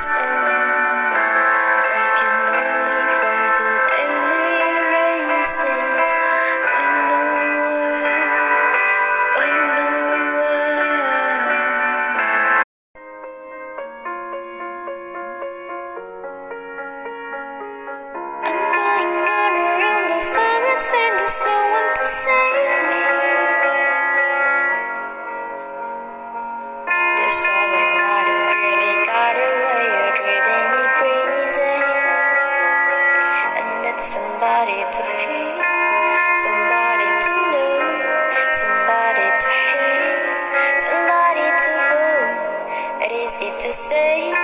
Christmas. somebody to hate, somebody to know, somebody to hate, somebody to go. It's easy to say.